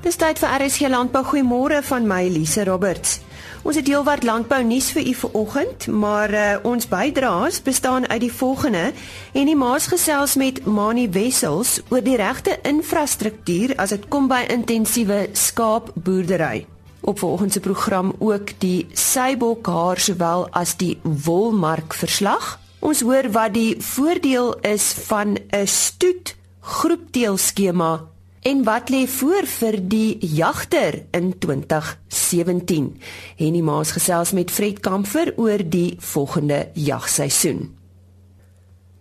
Dis tyd vir RSG Landbou. Goeiemôre van my Elise Roberts. Ons het heelwat landbou nuus vir u vanoggend, maar uh, ons bydraes bestaan uit die volgende en die maas gesels met Mani Wessels oor die regte infrastruktuur as dit kom by intensiewe skaapboerdery. Op vanoggend se program ook die seibokhaar sowel as die wolmark verslag. Ons hoor wat die voordeel is van 'n stoet groepteelskema En wat lê voor vir die jagter in 2017? Henny Maas gesels met Fred Kamfer oor die volgende jagseisoen.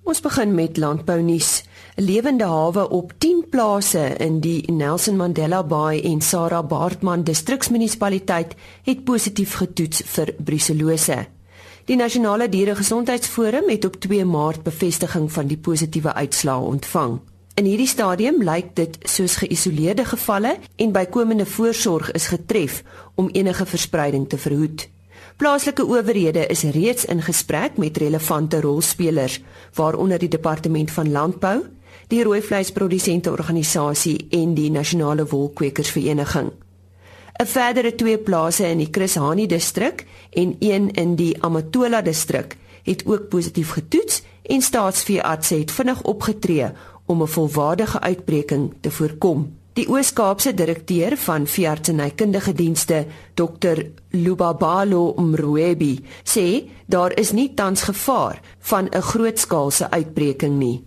Ons begin met landbou nuus. 'n Lewende hawe op 10 plase in die Nelson Mandela Bay en Sarah Baartman distriksmunisipaliteit het positief getoets vir bruselose. Die nasionale dieregesondheidsforum het op 2 Maart bevestiging van die positiewe uitslae ontvang. In hierdie stadium lyk dit soos geïsoleerde gevalle en bykomende voorsorg is getref om enige verspreiding te verhoed. Plaaslike owerhede is reeds in gesprek met relevante rolspelers, waaronder die departement van landbou, die rooi vleisprodusente organisasie en die nasionale wolkwekersvereniging. 'n Verdere twee plase in die Chris Hani distrik en een in die Amatola distrik het ook positief getoets en staatsveearts het vinnig opgetree om 'n volwaardige uitbreking te voorkom. Die Oos-Kaapse direkteur van veeartsenykundige dienste, Dr. Lubabalo Mrwebi, sê daar is nie tans gevaar van 'n grootskaalse uitbreking nie.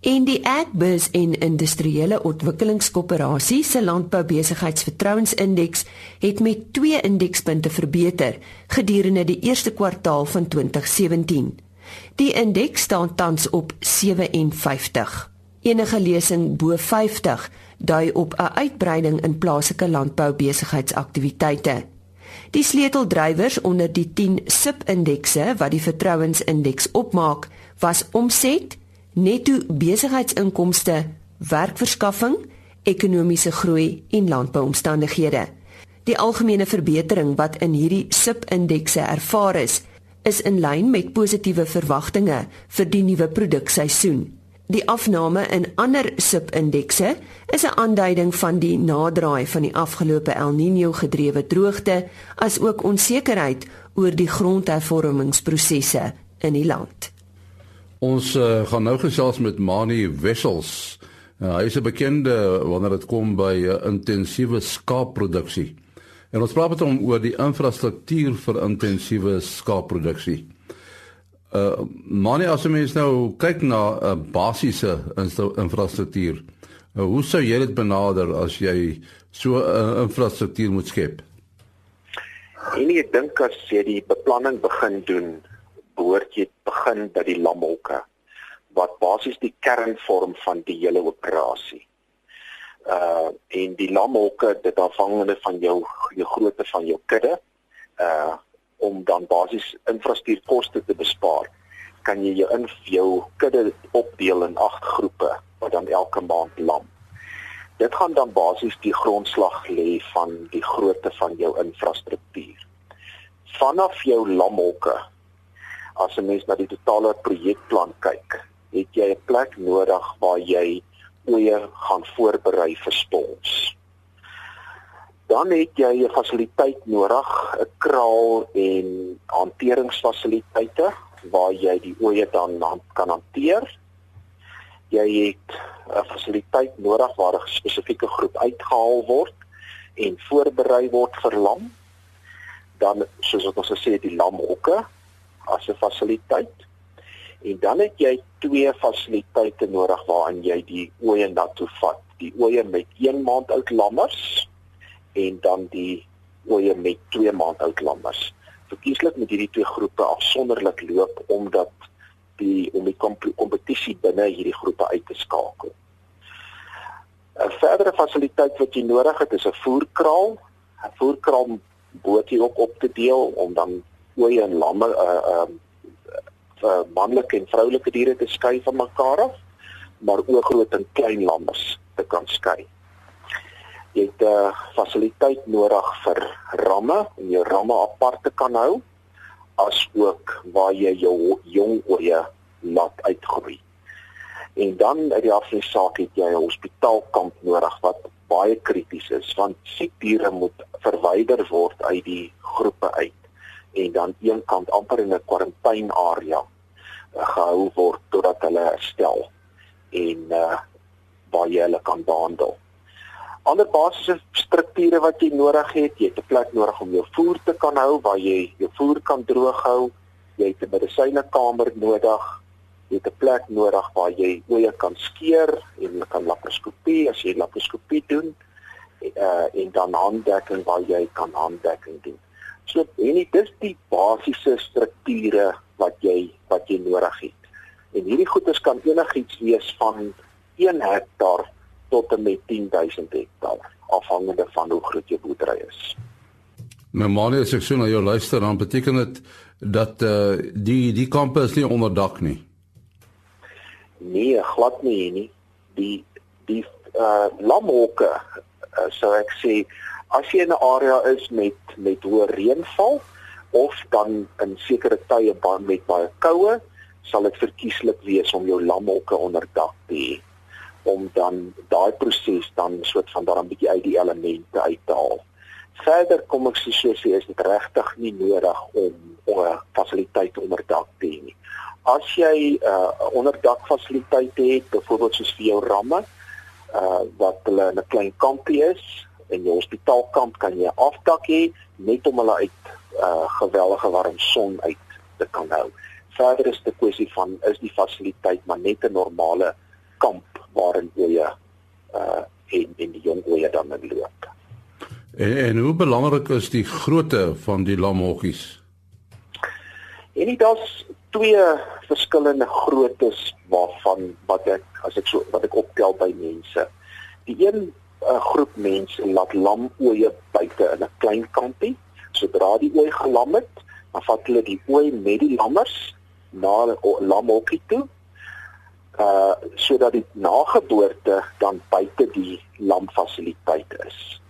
In die Agbus en Industriële Ontwikkelingskoöperasie se landboubesigheidsvertrouensindeks het met 2 indekspunte verbeter gedurende die eerste kwartaal van 2017. Die indeks staan tans op 57. Enige lesing bo 50 dui op 'n uitbreiding in plaaslike landboubesigheidsaktiwiteite. Die sleuteldrywers onder die 10 subindekse wat die vertrouensindeks opmaak, was omset, netto besigheidsinkomste, werkverskaffing, ekonomiese groei en landbouomstandighede. Die algemene verbetering wat in hierdie subindekse ervaar is, is in lyn met positiewe verwagtinge vir die nuwe produkseisoen. Die afname in ander subindekse is 'n aanduiding van die naderdraai van die afgelope El Niño gedrewe droogte, asook onsekerheid oor die grondhervormingsprosesse in die land. Ons uh, gaan nou gesels met Mani Wessels. Uh, hy is 'n bekende wanneer dit kom by uh, intensiewe skaapproduksie. En ons praat met hom oor die infrastruktuur vir intensiewe skaapproduksie. Uh manie as mens nou kyk na 'n uh, basiese infrastruktuur, uh, hoe sou jy dit benader as jy so 'n uh, infrastruktuur moet skep? En ek dink as jy die beplanning begin doen, behoort jy begin by die lamholke wat basies die kern vorm van die hele operasie uh en die lamhokke dit afhangende van jou jou grootte van jou kudde uh om dan basies infrastruktuurkoste te bespaar kan jy jou in jou kudde opdeel in 8 groepe wat dan elke maand lam. Dit gaan dan basies die grondslag lê van die grootte van jou infrastruktuur. Vanaf jou lamhokke as 'n mens na die totale projekplan kyk het jy 'n plek nodig waar jy oeye gaan voorberei vir spons. Dan het jy 'n fasiliteit nodig, 'n kraal en hanteringsfasiliteite waar jy die oeye dan kan hanteer. Jy het 'n fasiliteit nodig waar 'n spesifieke groep uitgehaal word en voorberei word vir lam. Dan soos wat ons gesê het, die lamhokke as 'n fasiliteit en dan het jy twee fasiliteite nodig waarin jy die ooe na toe vat. Die ooe met 1 maand oud lammers en dan die ooe met 2 maand oud lammers. Verkieslik moet hierdie twee groepe afsonderlik loop omdat die om die kompetisie binne hierdie groepe uit te skakel. 'n Verdere fasiliteit wat jy nodig het is 'n voerkraal. 'n Voerkraal jy ook op te deel om dan ooe en lamme uh uh uh, manlike en vroulike diere te skei van mekaar af, maar ook groot en klein lammers te kan skei. Jy het 'n uh, eh, fasiliteit nodig vir ramme om jou ramme apart te kan hou as ook waar jy jou jong oeye laat uitgroei. En dan uit die afsien saak het jy 'n hospitaalkamp nodig wat baie krities is want siek diere moet verwyder word uit die groepe uit en dan een kant amper in 'n kwarantainarea uh, gehou word totdat hulle herstel en uh, waar jy hulle kan behandel. Ander basiese strukture wat jy nodig het, jy het 'n plek nodig om jou voer te kan hou waar jy jou voer kan droog hou. Jy het 'n medisynekamer nodig. Jy het 'n plek nodig waar jy oeye kan skeer en jy kan laparoskopie as jy laparoskopie doen. Uh, en dan handdekking waar jy kan handdekking doen. So en dit is die basiese strukture wat jy wat jy nodig het. En hierdie goeders kan enigiets wees van 1 hektaar tot en met 10000 hektaar afhangende van hoe groot jou boerdery is. My man het gesê nou jou luister dan beteken dit dat eh uh, die die kampe is nie onder dak nie. Nee, glad nie nie. Die die eh uh, lamhokke uh, sou ek sê as jy in 'n area is met met hoë reënval of dan in sekere tye baan met baie koue, sal dit verkieslik wees om jou lamhokke onder dak te hê om dan daai proses dan soort van daar 'n bietjie uit die elemente uit te haal. Verder kom ek sê sê is dit regtig nie nodig om 'n fasiliteit onder dak te hê nie. As jy 'n uh, onderdak fasiliteit het, byvoorbeeld soos vir jou ramme, uh wat hulle in 'n klein kampie is, in jou hospitaalkamp kan jy afdak hê net om hulle uit uh geweldige warm son uit te kan hou. Verder is dit 'n kwessie van is die fasiliteit maar net 'n normale kamp waarin oeye uh en en die jong oeye dan in loop. En en hoe belangrik is die grootte van die lamhokkies? En dit daar's twee verskillende groottes waarvan wat ek as ek so wat ek optel by mense. Die een uh, groep mense laat lamoeye buite in 'n klein kampie. Sodra die ooi gelam het, dan vat hulle die ooi met die lammers na 'n lamhokkie toe uh sodat die nageboorte dan buite die lamfasiliteit is.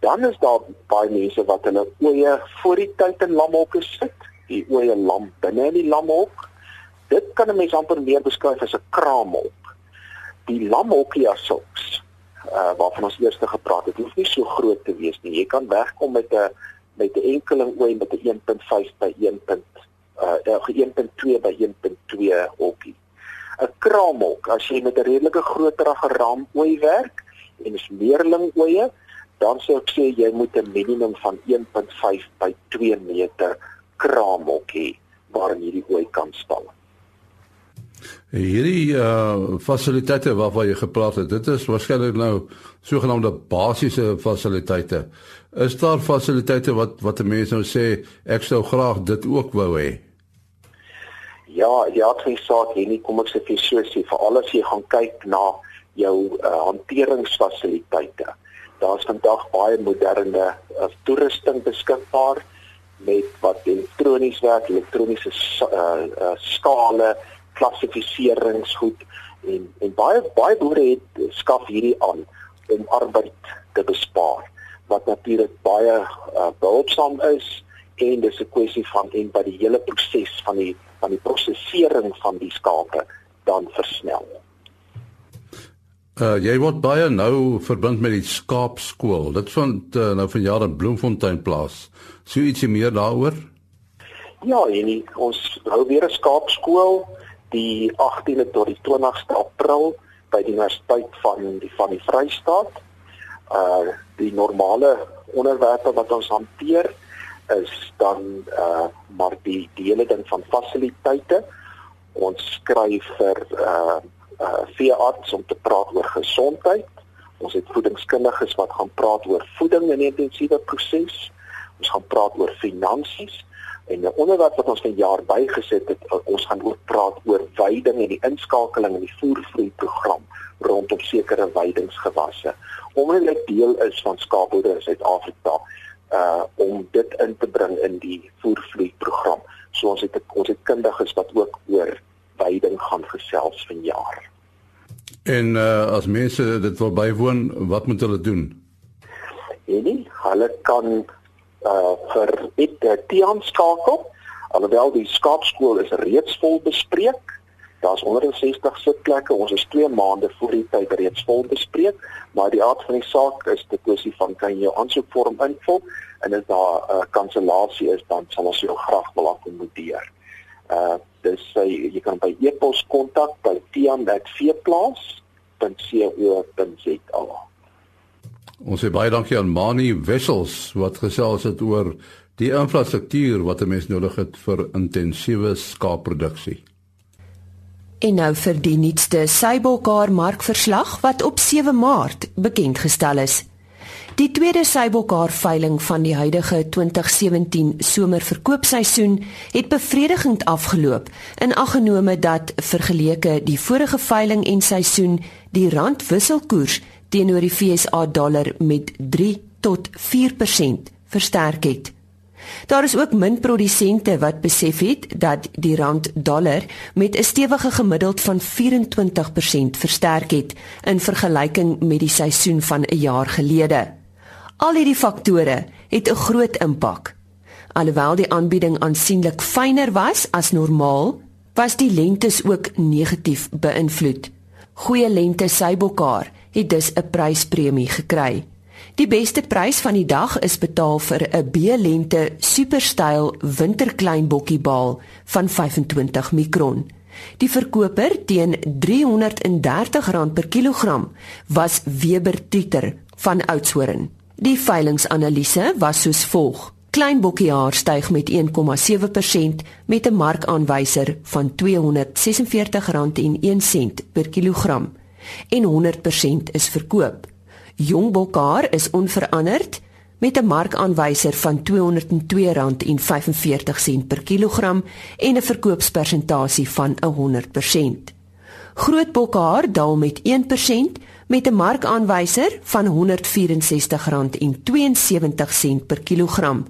Dan is daar baie mense wat hulle oeye voor die tyd in lamhokke sit, die oeye lam binne in die lamhok. Dit kan 'n mens amper meer beskryf as 'n kraamhok. Die lamhokkie as sulks, uh waarvan ons eers gepraat het, hoef nie so groot te wees nie. Jy kan wegkom met 'n met 'n enkeling ooi met 'n 1.5 by 1. uh 1.2 by 1.2 hokkie 'n kraamhok. As jy met 'n redelike groterige ram ooi werk en is meerling ooe, dan sou ek sê jy moet 'n minimum van 1.5 by 2 meter kraamhok hê waarin hierdie ooi kan staan. Hierdie uh fasiliteite waarvan jy gepraat het, dit is waarskynlik nou sogenaamde basiese fasiliteite. Is daar fasiliteite wat wat mense nou sê ek sou graag dit ook wou hê? Ja, ja, twee saak hier nie kom ek sê vir so sê veral as jy gaan kyk na jou uh, hanteringsfasiliteite. Daar's vandag baie moderne uh, toerusting beskikbaar met wat elektronies werk, elektroniese uh, uh, skale, klassifikasieringsgoed en en baie baie boere het skaf hierdie aan om arbeid te bespaar wat natuurlik baie uh, behulpsaam is en dis 'n kwessie van en by die hele proses van die van die prosesering van die skape dan versnel. Uh jy word baie nou verbind met die skaapskool. Dit vind uh, nou van jare in Bloemfontein plaas. Sou ietsie meer daaroor? Ja, en ons hou weer 'n skaapskool die 18de tot die 20ste April by die Universiteit van die van die Vrystaat. Uh die normale onderwerpe wat ons hanteer is dan uh maar die dele ding van fasiliteite. Ons skryf vir uh uh veearts om te praat oor gesondheid. Ons het voedingskundiges wat gaan praat oor voeding in 'n intensiewe proses. Ons gaan praat oor finansies en 'n onderwerp wat ons vir jaar bygesit het, uh, ons gaan ook praat oor veiding en die inskakeling in die voervloei program rondom sekere veidingsgewasse. Omdat dit deel is van skaapboerdery in Suid-Afrika, uh om dit in te bring in die voervloei program. So ons het ons het kundiges wat ook oor veiding gaan gesels vanjaar. En uh as mense dit wil bywoon, wat moet hulle doen? En nie, hulle kan uh vir dit uh, Tian skakel. Alhoewel die skaapskool is reeds vol bespreek, Daar's 160 sitplekke. Ons is 2 maande voor die tyd reeds vol bespreek, maar die aard van die saak is dit kwessie van kan jy jou aansoekvorm invul en as daar 'n uh, kansellasie is, dan sal ons jou graag wil akkommodeer. Uh dis uh, jy kan by e-pos kontak by tian@vplaas.co.za. Ons sê baie dankie aan Mani Wessels wat gesels het oor die infrastruktuur wat 'n mens nodig het vir intensiewe skaapproduksie. En nou vir die nuutste Sybokar markverslag wat op 7 Maart bekend gestel is. Die tweede Sybokar veiling van die huidige 2017 somerverkoopseisoen het bevredigend afgeloop in aggenome dat vergeleke die vorige veiling en seisoen die rand wisselkoers teenoor die FSA dollar met 3 tot 4% versterk het. Daar is ook min produsente wat besef het dat die rand dollar met 'n stewige gemiddeld van 24% versterk het in vergelyking met die seisoen van 'n jaar gelede. Al hierdie faktore het 'n groot impak. Alhoewel die aanbieding aansienlik fyner was as normaal, was die lentes ook negatief beïnvloed. Goeie lente Sybokar het dus 'n pryspremie gekry. Die beste prys van die dag is betaal vir 'n B-lente superstyl winterklein bokkiebal van 25 mikron. Die verkoper teen R330 per kilogram was Weber Titer van Oudtshoorn. Die veilingsanalise was soos volg: Klein bokkiehaar styg met 1,7% met 'n markaanwyser van R246,01 per kilogram en 100% is verkoop. Jong bokhaar is onveranderd met 'n markaanwyser van R202.45 per kilogram en 'n verkoopspersentasie van 100%. Groot bokhaar daal met 1% met 'n markaanwyser van R164.72 per kilogram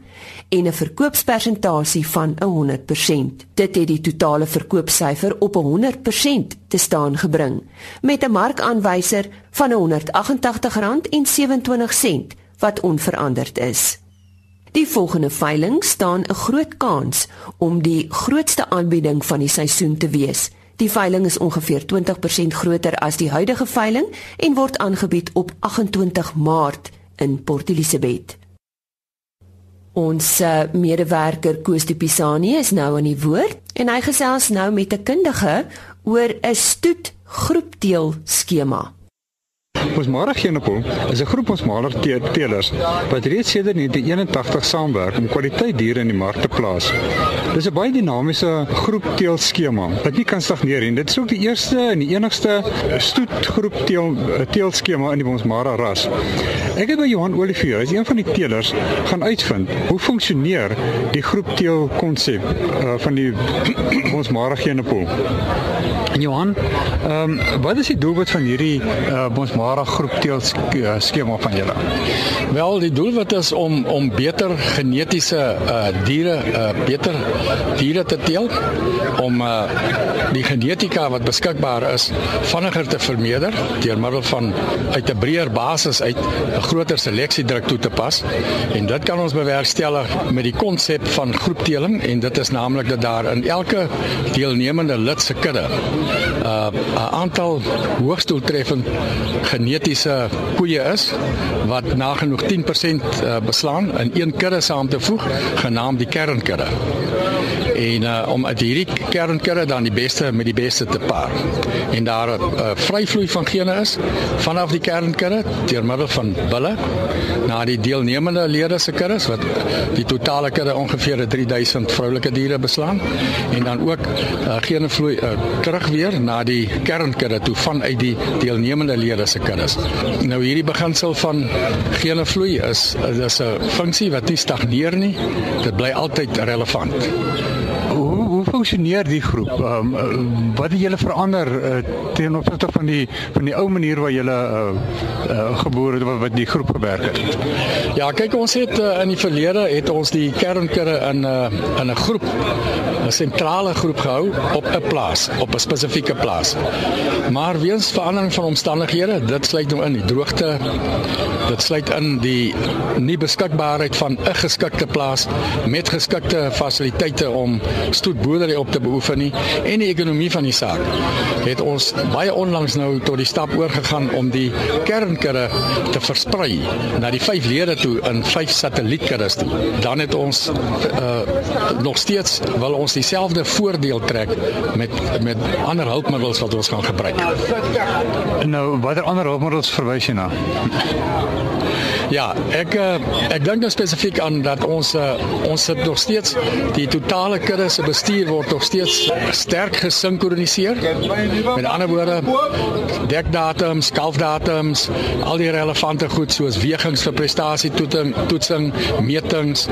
en 'n verkoopspersentasie van 100%. Dit het die totale verkoopsyfer op 100% te staan gebring met 'n markaanwyser van R188.27 wat onveranderd is. Die volgende veiling staan 'n groot kans om die grootste aanbieding van die seisoen te wees. Die veiling is ongeveer 20% groter as die huidige veiling en word aangebied op 28 Maart in Port Elizabeth. Ons uh, medewerker Koos de Pisani is nou aan die woord en hy gesels nou met 'n kundige oor 'n stoet groepdeel skema. Ons Marageenepol is 'n groep ons maler teelers wat reeds sedert 1981 saamwerk om kwaliteit diere in die mark te plaas. Dis 'n baie dinamiese groep teel skema wat nie kan stagneer nie. Dit is ook die eerste en die enigste stoet groep teel teel skema in die ons Mara ras. Ek het by Johan Olivier, hy's een van die teelers, gaan uitvind hoe funksioneer die groep teel konsep uh, van die ons Marageenepol. Johan, ehm um, wat is die doelwit van hierdie uh, Bonsmara groep teel uh, skema van julle? Wel, die doelwit is om om beter genetiese uh, diere uh, beter diere te teel om uh, die genetika wat beskikbaar is vinniger te vermeerder deur middel van uit 'n breër basis uit 'n groter seleksie druk toe te pas en dit kan ons bewerkstellig met die konsep van groepteeling en dit is naamlik dat daar in elke deelnemende lid se kudde 'n uh, aantal hoogs doeltreffend genetiese koeie is wat nagenoeg 10% uh, beslaan in een kudde saam te voeg genaamd die kernkudde en uh, om uit hierdie kernkudde dan die beste met die beste te paar. En daar 'n uh, vryvloei van gene is vanaf die kernkudde deur middel van bulle na die deelnemende lede se kuddes wat die totale kudde ongeveer 3000 vroulike diere beslaan en dan ook uh, gene vloei uh, terug weer na die kernkudde toe vanuit die deelnemende lede se kuddes. Nou hierdie beginsel van gene vloei is is 'n funksie wat nie stagneer nie. Dit bly altyd relevant funksioneer die groep? Ehm um, wat het julle verander uh, ten opsigte van die van die ou manier waar julle uh, uh, geboor het wat die groep gewerk het? Ja, kyk ons het uh, in die verlede het ons die kernkudde in 'n uh, in 'n groep 'n sentrale groep gehou op 'n plaas, op 'n spesifieke plaas. Maar weens verandering van omstandighede, dit sluit nou in die droogte, dit sluit in die nie beskikbaarheid van 'n geskikte plaas met geskikte fasiliteite om stoetboere boerdery op te beoefen nie en die ekonomie van die saak het ons baie onlangs nou tot die stap oorgegaan om die kernkudde te versprei na die vyf lede toe in vyf satellietkuddes toe. Dan het ons uh nog steeds wil ons dieselfde voordeel trek met met ander hulpmiddels wat ons gaan gebruik. Nou watter ander hulpmiddels verwys jy na? Ja, ek uh, ek dink nou spesifiek aan dat ons uh, ons sit nog steeds die totale kudde se bestuur word nog steeds sterk gesinkroniseer. Met ander woorde, dekdatums, kalfdatums, al die relevante goed soos wegings vir prestasie toetsing, metings,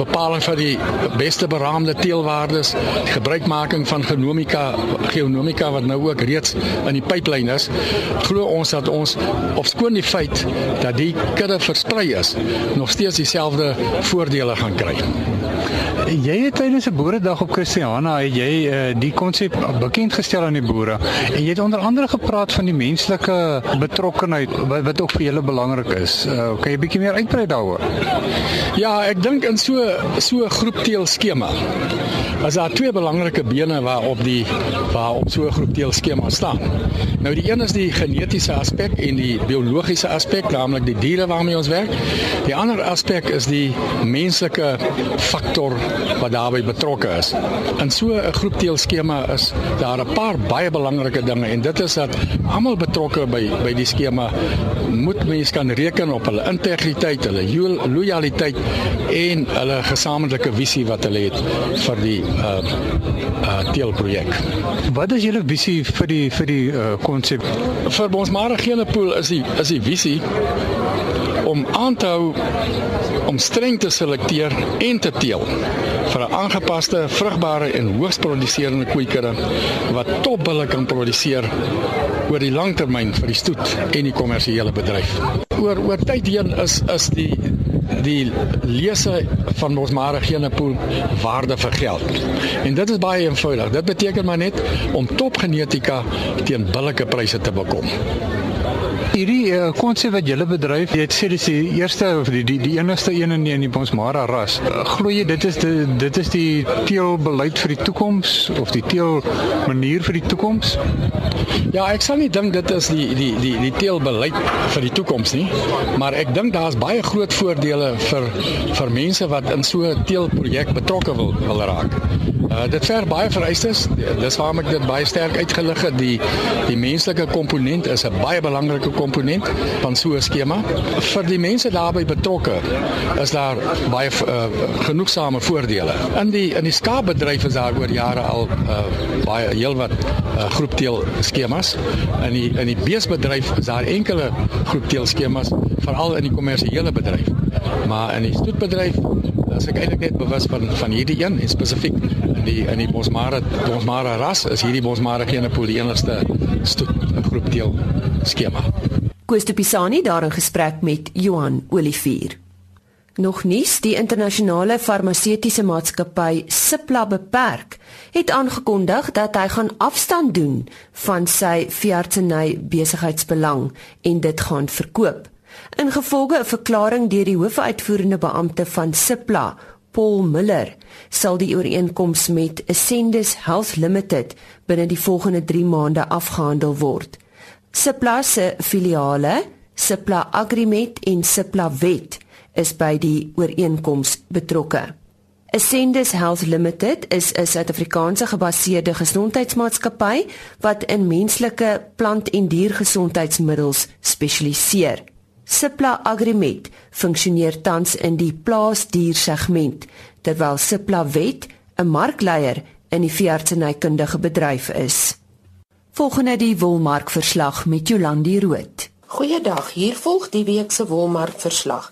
bepaling van die beste beraamde teelwaardes, gebruikmaking van genomika, geonomika wat nou ook reeds in die pipeline is. Glo ons dat ons op skoon die feit dat die kudde versprei is, nog steeds dieselfde voordele gaan kry. Jy het tydens 'n boeredag op Christiana, het jy uh, die konsep bekend gestel aan die boere en jy het onder andere gepraat van die menslike betrokkenheid wat, wat ook vir julle belangrik is. Uh, kan jy bietjie meer uitbrei daaroor? Ja, ek dink in so so 'n groepteel skema is daar twee belangrike bene waarop die waarop so 'n groepteel skema staan. Nou die een is die genetiese aspek en die biologiese aspek, naamlik die diere waarmee ons werk. Die ander aspek is die menslike faktor wat daarbey betrokke is. In so 'n groepteel skema is daar 'n paar baie belangrike dinge en dit is dat almal betrokke by by die skema moet mense kan reken op hulle integriteit, hulle lojaliteit en hulle gesamentlike visie wat hulle het vir die uh uh teelprojek. Wat is julle visie vir die vir die uh konsep? Vir ons Maragene pool is die is die visie om aan te hou om streng te selekteer en te teel vir 'n aangepaste, vrugbare en hoogs produserende kweekere wat topbulle kan produseer oor die langtermyn vir die stoet en die kommersiële bedryf. Oor oor tyd heen is is die die lese van ons maragene pool waarde vir geld. En dit is baie eenvoudig. Dit beteken maar net om topgenetika teen billike pryse te bekom. Hierdie uh, konsep wat julle bedryf, jy het sê dis die eerste of die die, die enigste een in die, in die Bonsmara ras. Uh, glo jy dit is die, dit is die teelbeleid vir die toekoms of die teel manier vir die toekoms? Ja, ek sal nie dink dit is die die die die teelbeleid vir die toekoms nie, maar ek dink daar's baie groot voordele vir vir mense wat in so 'n teelprojek betrokke wil wil raak. Uh, dit verg baie vereistes. Dis waarom ek dit baie sterk uitgelig het. Die die menslike komponent is 'n baie belangrike komponent van so 'n skema. Vir die mense daarbey betrokke is daar baie uh, genoegsame voordele. In die in die skaapbedryf is daar oor jare al uh, baie heelwat uh, groepteel skemas. In die in die beesbedryf is daar enkele groepteel skemas, veral in die kommersiële bedryf. Maar in die stoetbedryf as ek eintlik net bewus van van hierdie een en spesifiek in die in die Bosmara Bosmara ras is hierdie Bosmara genepool die enigste stoet groep deel skema. Koos de Pisani daar in gesprek met Johan Olivier. Nog nuus, die internasionale farmaseutiese maatskappy Cipla Beperk het aangekondig dat hy gaan afstand doen van sy veeartseny besigheidsbelang en dit gaan verkoop. Ingevolge 'n verklaring deur die hoofuitvoerende beampte van Cipla, Paul Miller, sal die ooreenkoms met Ascendus Health Limited binne die volgende 3 maande afgehandel word. Cipla se filiale, Cipla Agrimet en Cipla Vet, is by die ooreenkoms betrokke. Ascendus Health Limited is 'n Suid-Afrikaanse gebaseerde gesondheidsmaatskappy wat in menslike, plant- en diergesondheidsmiddels spesialiseer. Cipla Agrimet funksioneer tans in die plaasdiersegment terwyl Cipla Vet 'n markleier in die veeartsenykundige bedryf is. Volgende die wolmarkverslag met Jolandi Root. Goeiedag, hier volg die week se wolmarkverslag.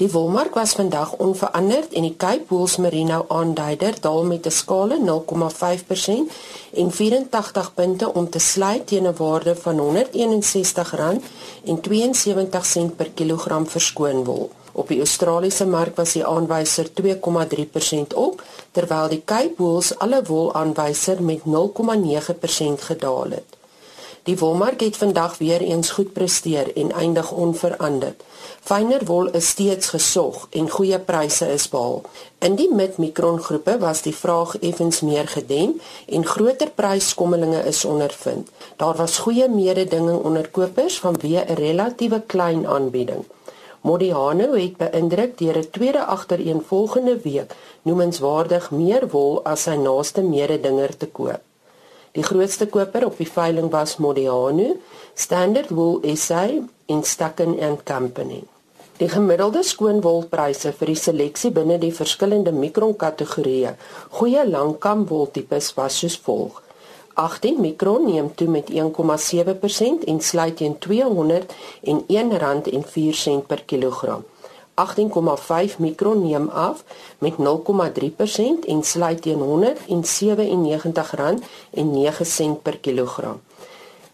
Die wolmark was vandag onveranderd en die Cape Wool Merino aanduider daal met 'n skaal 0,5% en 84 punte om te sluit teen 'n waarde van R161.72 per kilogram verskoon wol. Op die Australiese mark was die aanwyser 2,3% op, terwyl die Cape Wool alle wol aanwyser met 0,9% gedaal het. Die wolmark het vandag weer eens goed presteer en eindig onveranderd. Fyner wol is steeds gesog en goeie pryse is behaal. In die mid-mikron groepe was die vraag effens meer gedem en groter pryskommelinge is ondervind. Daar was goeie mededinging onder kopers vanweë 'n relatiewe klein aanbieding. Modiano het beïndruk deur 'n tweede agtereenvolgende week noemenswaardig meer wol as sy naaste mededinger te koop. Die grootste koper op die veiling was Modiano, Standard Wool SA en Stacken and Company. Die gemiddelde skoonwolpryse vir die seleksie binne die verskillende mikron kategorieë, goeie langkam woltipes was soos volg: 18 mikron neem toe met 1,7% en sluit teen R201.04 per kilogram. 18,5 mikron neem af met 0,3% en sluit teen R197.09 per kilogram.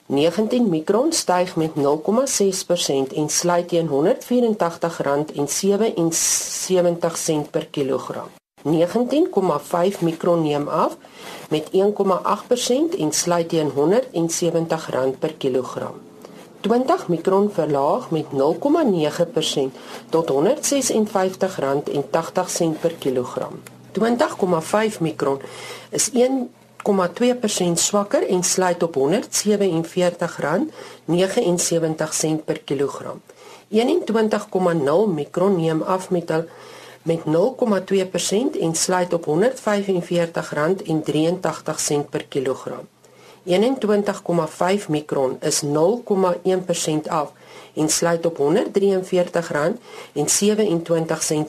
19 mikron styg met 0,6% en sluit teen R184.77 per kilogram. 19,5 mikron neem af met 1,8% en sluit teen R170 per kilogram. 20 mikron verlaag met 0,9% tot R156.80 per kilogram. 20,5 mikron is 1 0,2% swakker en sluit op R147.79 per kilogram. 21,0 mikron neem af met al met 0,2% en sluit op R145.83 per kilogram. 21,5 mikron is 0,1% af en sluit op R143.27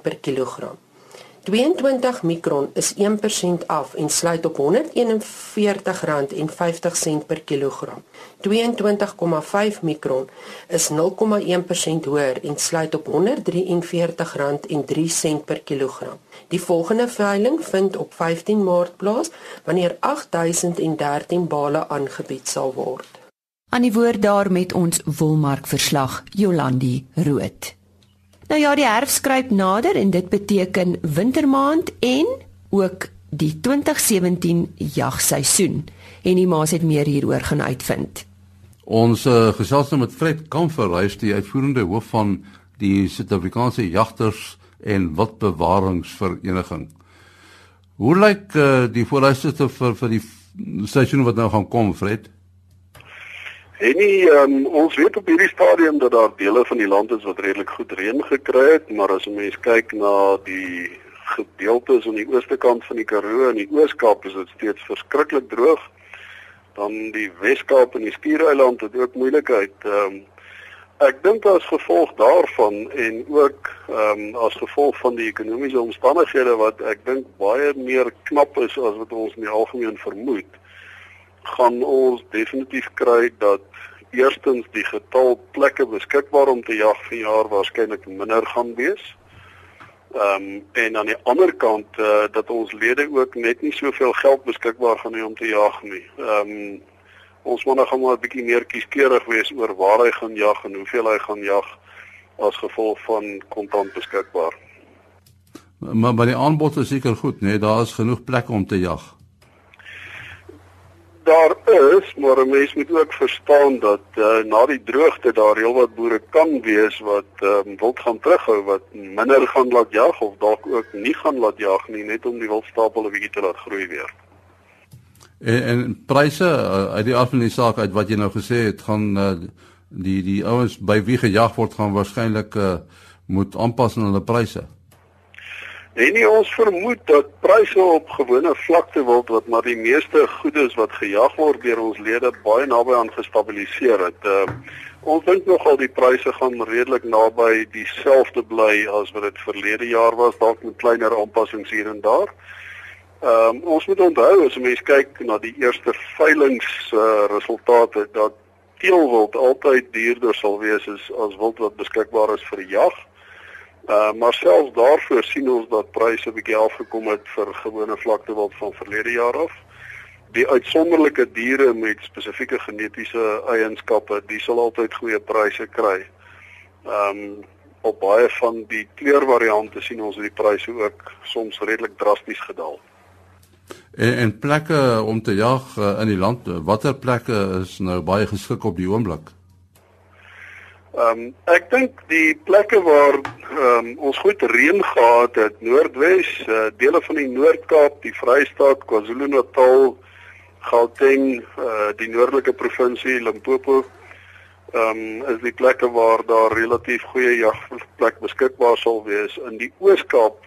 per kilogram. 22 mikron is 1% af en sluit op R141.50 per kilogram. 22,5 mikron is 0,1% hoër en sluit op R143.03 per kilogram. Die volgende veiling vind op 15 Maart plaas wanneer 8013 bale aangebied sal word. Aan die woord daar met ons wolmark verslag Jolandi Rood. Nou ja, die herfs skryp nader en dit beteken wintermaand en ook die 2017 jagseisoen. En die maas het meer hieroor gaan uitvind. Ons uh, gesels nou met Fred Kamfer, hy is die uitvoerende hoof van die Suid-Afrikaanse Jagters en Wildbewaringsvereniging. Hoe lyk uh, die vooruitsigte vir vir die seisoen wat nou gaan kom, Fred? En nie um, ons weet op hierdie stadium dat daar dele van die land is wat redelik goed reën gekry het, maar as 'n mens kyk na die gedeeltes aan die ooste kant van die Karoo en die Oos-Kaap is dit steeds verskriklik droog. Dan die Wes-Kaap en die Skiereiland het ook moeilikheid. Ehm um, ek dink as gevolg daarvan en ook ehm um, as gevolg van die ekonomiese omstandighede wat ek dink baie meer knap is as wat ons in die algemeen vermoed gaan ons definitief kry dat eerstens die getal plekke beskikbaar om te jag vir jaar waarskynlik minder gaan wees. Ehm um, en aan die ander kant uh, dat ons lede ook net nie soveel geld beskikbaar gaan hê om te jag nie. Ehm um, ons moet nog maar 'n bietjie meer kieskeurig wees oor waar hy gaan jag en hoeveel hy gaan jag as gevolg van kontant beskikbaar. Maar by die aanbod is seker goed, nee, daar is genoeg plekke om te jag daar is, maar 'n mens moet ook verstaan dat uh, na die droogte daar heelwat boere kan wees wat um, wild gaan terughou wat minder gaan laat jag of dalk ook nie gaan laat jag nie net om die wildstapel 'n bietjie te laat groei weer. En, en pryse uh, uit die af van die saak uit wat jy nou gesê het, gaan uh, die die ouens by wie gejag word gaan waarskynlik uh, moet aanpas aan hulle pryse. En nie ons vermoed dat pryse op gewone vlakte wild wat maar die meeste goedes wat gejag word deur ons lede baie naby aan gestabiliseer het. Uh, ons dink nogal die pryse gaan redelik naby dieselfde bly as wat dit verlede jaar was, dalk met kleiner aanpassings hier en daar. Ehm um, ons moet onthou as 'n mens kyk na die eerste veilings uh, resultate dat teelwild altyd duurder sal wees as as wild wat beskikbaar is vir jag. Uh maar selfs daarvoor sien ons dat pryse bietjie afgekom het vir gewone vlakte wat van verlede jaar af. Die uitsonderlike diere met spesifieke genetiese eienskappe, die sal altyd goeie pryse kry. Um op baie van die kleurvariante sien ons die pryse ook soms redelik drasties gedaal. En en plekke om te jag uh, in die land, watter plekke is nou baie geskik op die oomblik? Ehm um, ek dink die plekke waar um, ons goed reën gehad het, Noordwes, uh, dele van die Noord-Kaap, die Vrystaat, KwaZulu-Natal, Gauteng, uh, die noordelike provinsie Limpopo, ehm um, is die plekke waar daar relatief goeie jagplek beskikbaar sal wees in die Oos-Kaap.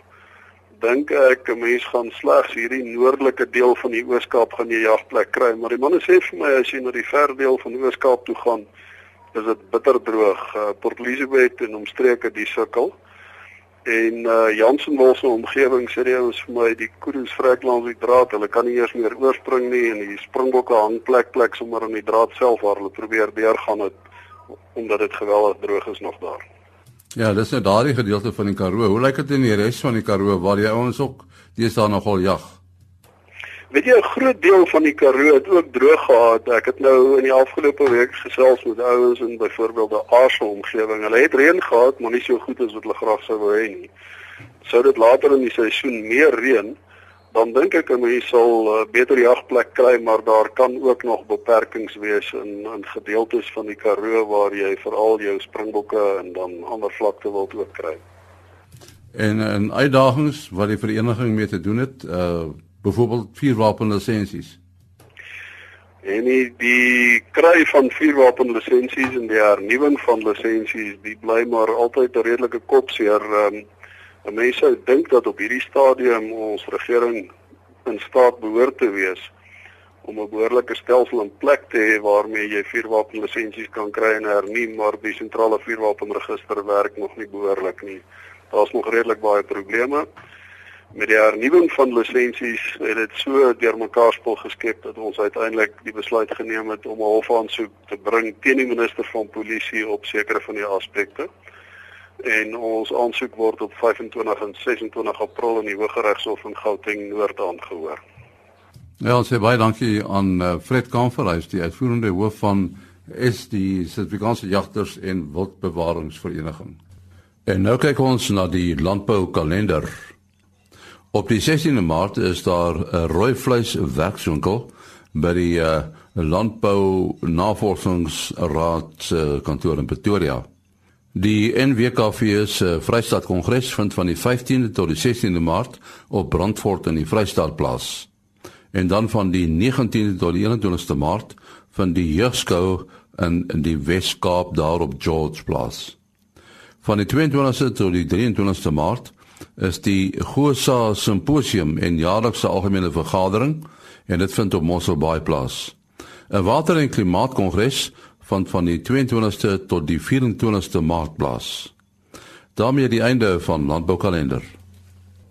Dink ek 'n mens gaan slegs hierdie noordelike deel van die Oos-Kaap gaan 'n jagplek kry, maar die manne sê vir my as jy na die ver deel van die Oos-Kaap toe gaan, is dit bitter droog. Uh, Port Elizabeth en omstreke die sukkel. En uh Jansen wil se omgewing sê jy ons vir my die koedes vrek langs die draad. Hulle kan nie eers meer oorspring nie en die springbokke hang plek plek sommer aan die draad self waar hulle probeer deurgaan het omdat dit geweldig droog is nog daar. Ja, dis nou daardie gedeelte van die Karoo. Hoe lyk dit in die res van die Karoo waar die ouens ook deesdae nogal jag? Weet jy 'n groot deel van die Karoo het ook droog gehad. Ek het nou in die afgelope week gesels met ouens in byvoorbeeld die Aarse omgewing. Hulle het reën gehad, maar nie so goed as wat hulle graag sou wou hê nie. Sou dit later in die seisoen meer reën, dan dink ek 'n mens sal uh, beter jagplek kry, maar daar kan ook nog beperkings wees in in gedeeltes van die Karoo waar jy veral jou springbokke en dan ander vlakte wil ook kry. En en uitdagings wat die vereniging mee te doen het, uh byvoorbeeld vuurwapenlisensies. En die, die kry van vuurwapenlisensies en die hernuwing van lisensies, die bly maar altyd 'n redelike kopseer. Um, 'n Mens sou dink dat op hierdie stadium ons regering in staat behoort te wees om 'n behoorlike stelsel in plek te hê waarmee jy vuurwapenlisensies kan kry en hernie, maar die sentrale vuurwapenregister werk nog nie behoorlik nie. Daar's nog redelik baie probleme. Met die hernuwing van lisensies het dit so deurmekaar spul geskep dat ons uiteindelik die besluit geneem het om 'n hofaansoek te bring teen die minister van polisie op sekere van die aspekte en ons aansoek word op 25 en 26 April in die Hooggeregshof in Gauteng Noord aangehoor. Ja, ons sê baie dankie aan uh, Fred Kamferhuis, die uitvoerende hoof van is die Suid-Afrikaanse Jagters en Wildbewaringsvereniging. En nou kyk ons na die landboukalender. Op die 16de Maart is daar 'n rooi vleis werkswinkel by die uh, Landbou Navorsingsraad uh, kantoor in Pretoria. Die NWKV se Vrystaat Kongres vind van die 15de tot die 16de Maart op Brandfort in die Vrystaat plaas. En dan van die 19de tot die 21ste Maart van die Jeugskou in in die Wes-Kaap daar op George Plaas. Van die 22ste tot die 23ste Maart is die Gosa Simposium en jaarlikse algemene vergadering en dit vind op Mossel Bay plaas. 'n Water- en Klimaatkongres van van die 22ste tot die 24ste Maart plaas. daarmee die einde van landboukalender.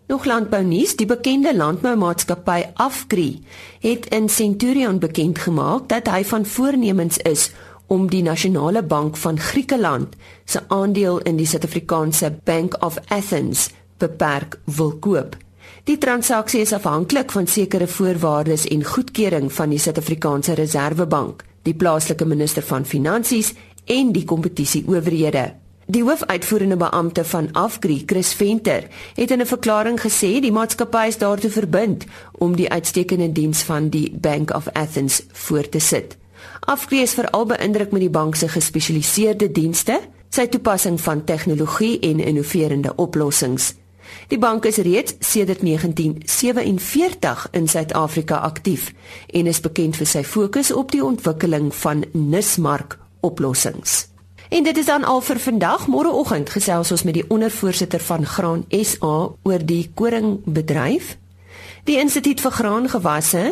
Nog landbou nuus, die bekende landboumaatskappy Afgri het in Centurion bekend gemaak dat hy van voornemens is om die nasionale bank van Griekeland se aandeel in die Suid-Afrikaanse Bank of Athens beperk wil koop. Die transaksie is afhanklik van sekere voorwaardes en goedkeuring van die Suid-Afrikaanse Reserwebank die plaaslike minister van finansies en die kompetisieowerhede. Die hoofuitvoerende beampte van Afgri, Chris Venter, het in 'n verklaring gesê die maatskappy is daartoe verbind om die uitstekende diens van die Bank of Athens voort te sit. Afgri is veral beïndruk met die bank se gespesialiseerde dienste, sy toepassing van tegnologie en innoverende oplossings. Die bank is reeds sedert 1947 in Suid-Afrika aktief en is bekend vir sy fokus op die ontwikkeling van nismark oplossings. En dit is dan al vir vandag. Môreoggend gesels ons met die ondervoorsitter van Graan SA oor die koringbedryf. Die Instituut vir Graangewasse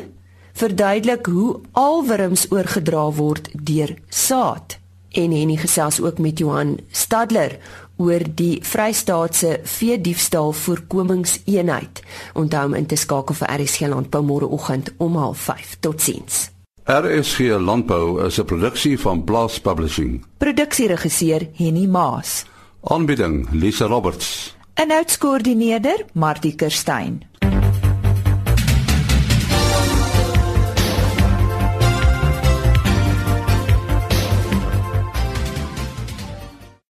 verduidelik hoe alwurms oorgedra word deur saad. En Henny gesels ook met Johan Stadler oor die Vrystaatse vee diefstal voorkomingseenheid. Onthou om in te skakel vir RSG Landbou môreoggend om 05:30. Totsiens. RSG Landbou is 'n produksie van Blast Publishing. Produksieregisseur Henny Maas. Aanbieding Lisa Roberts. En uitskoördineerder Martie Kerstyn.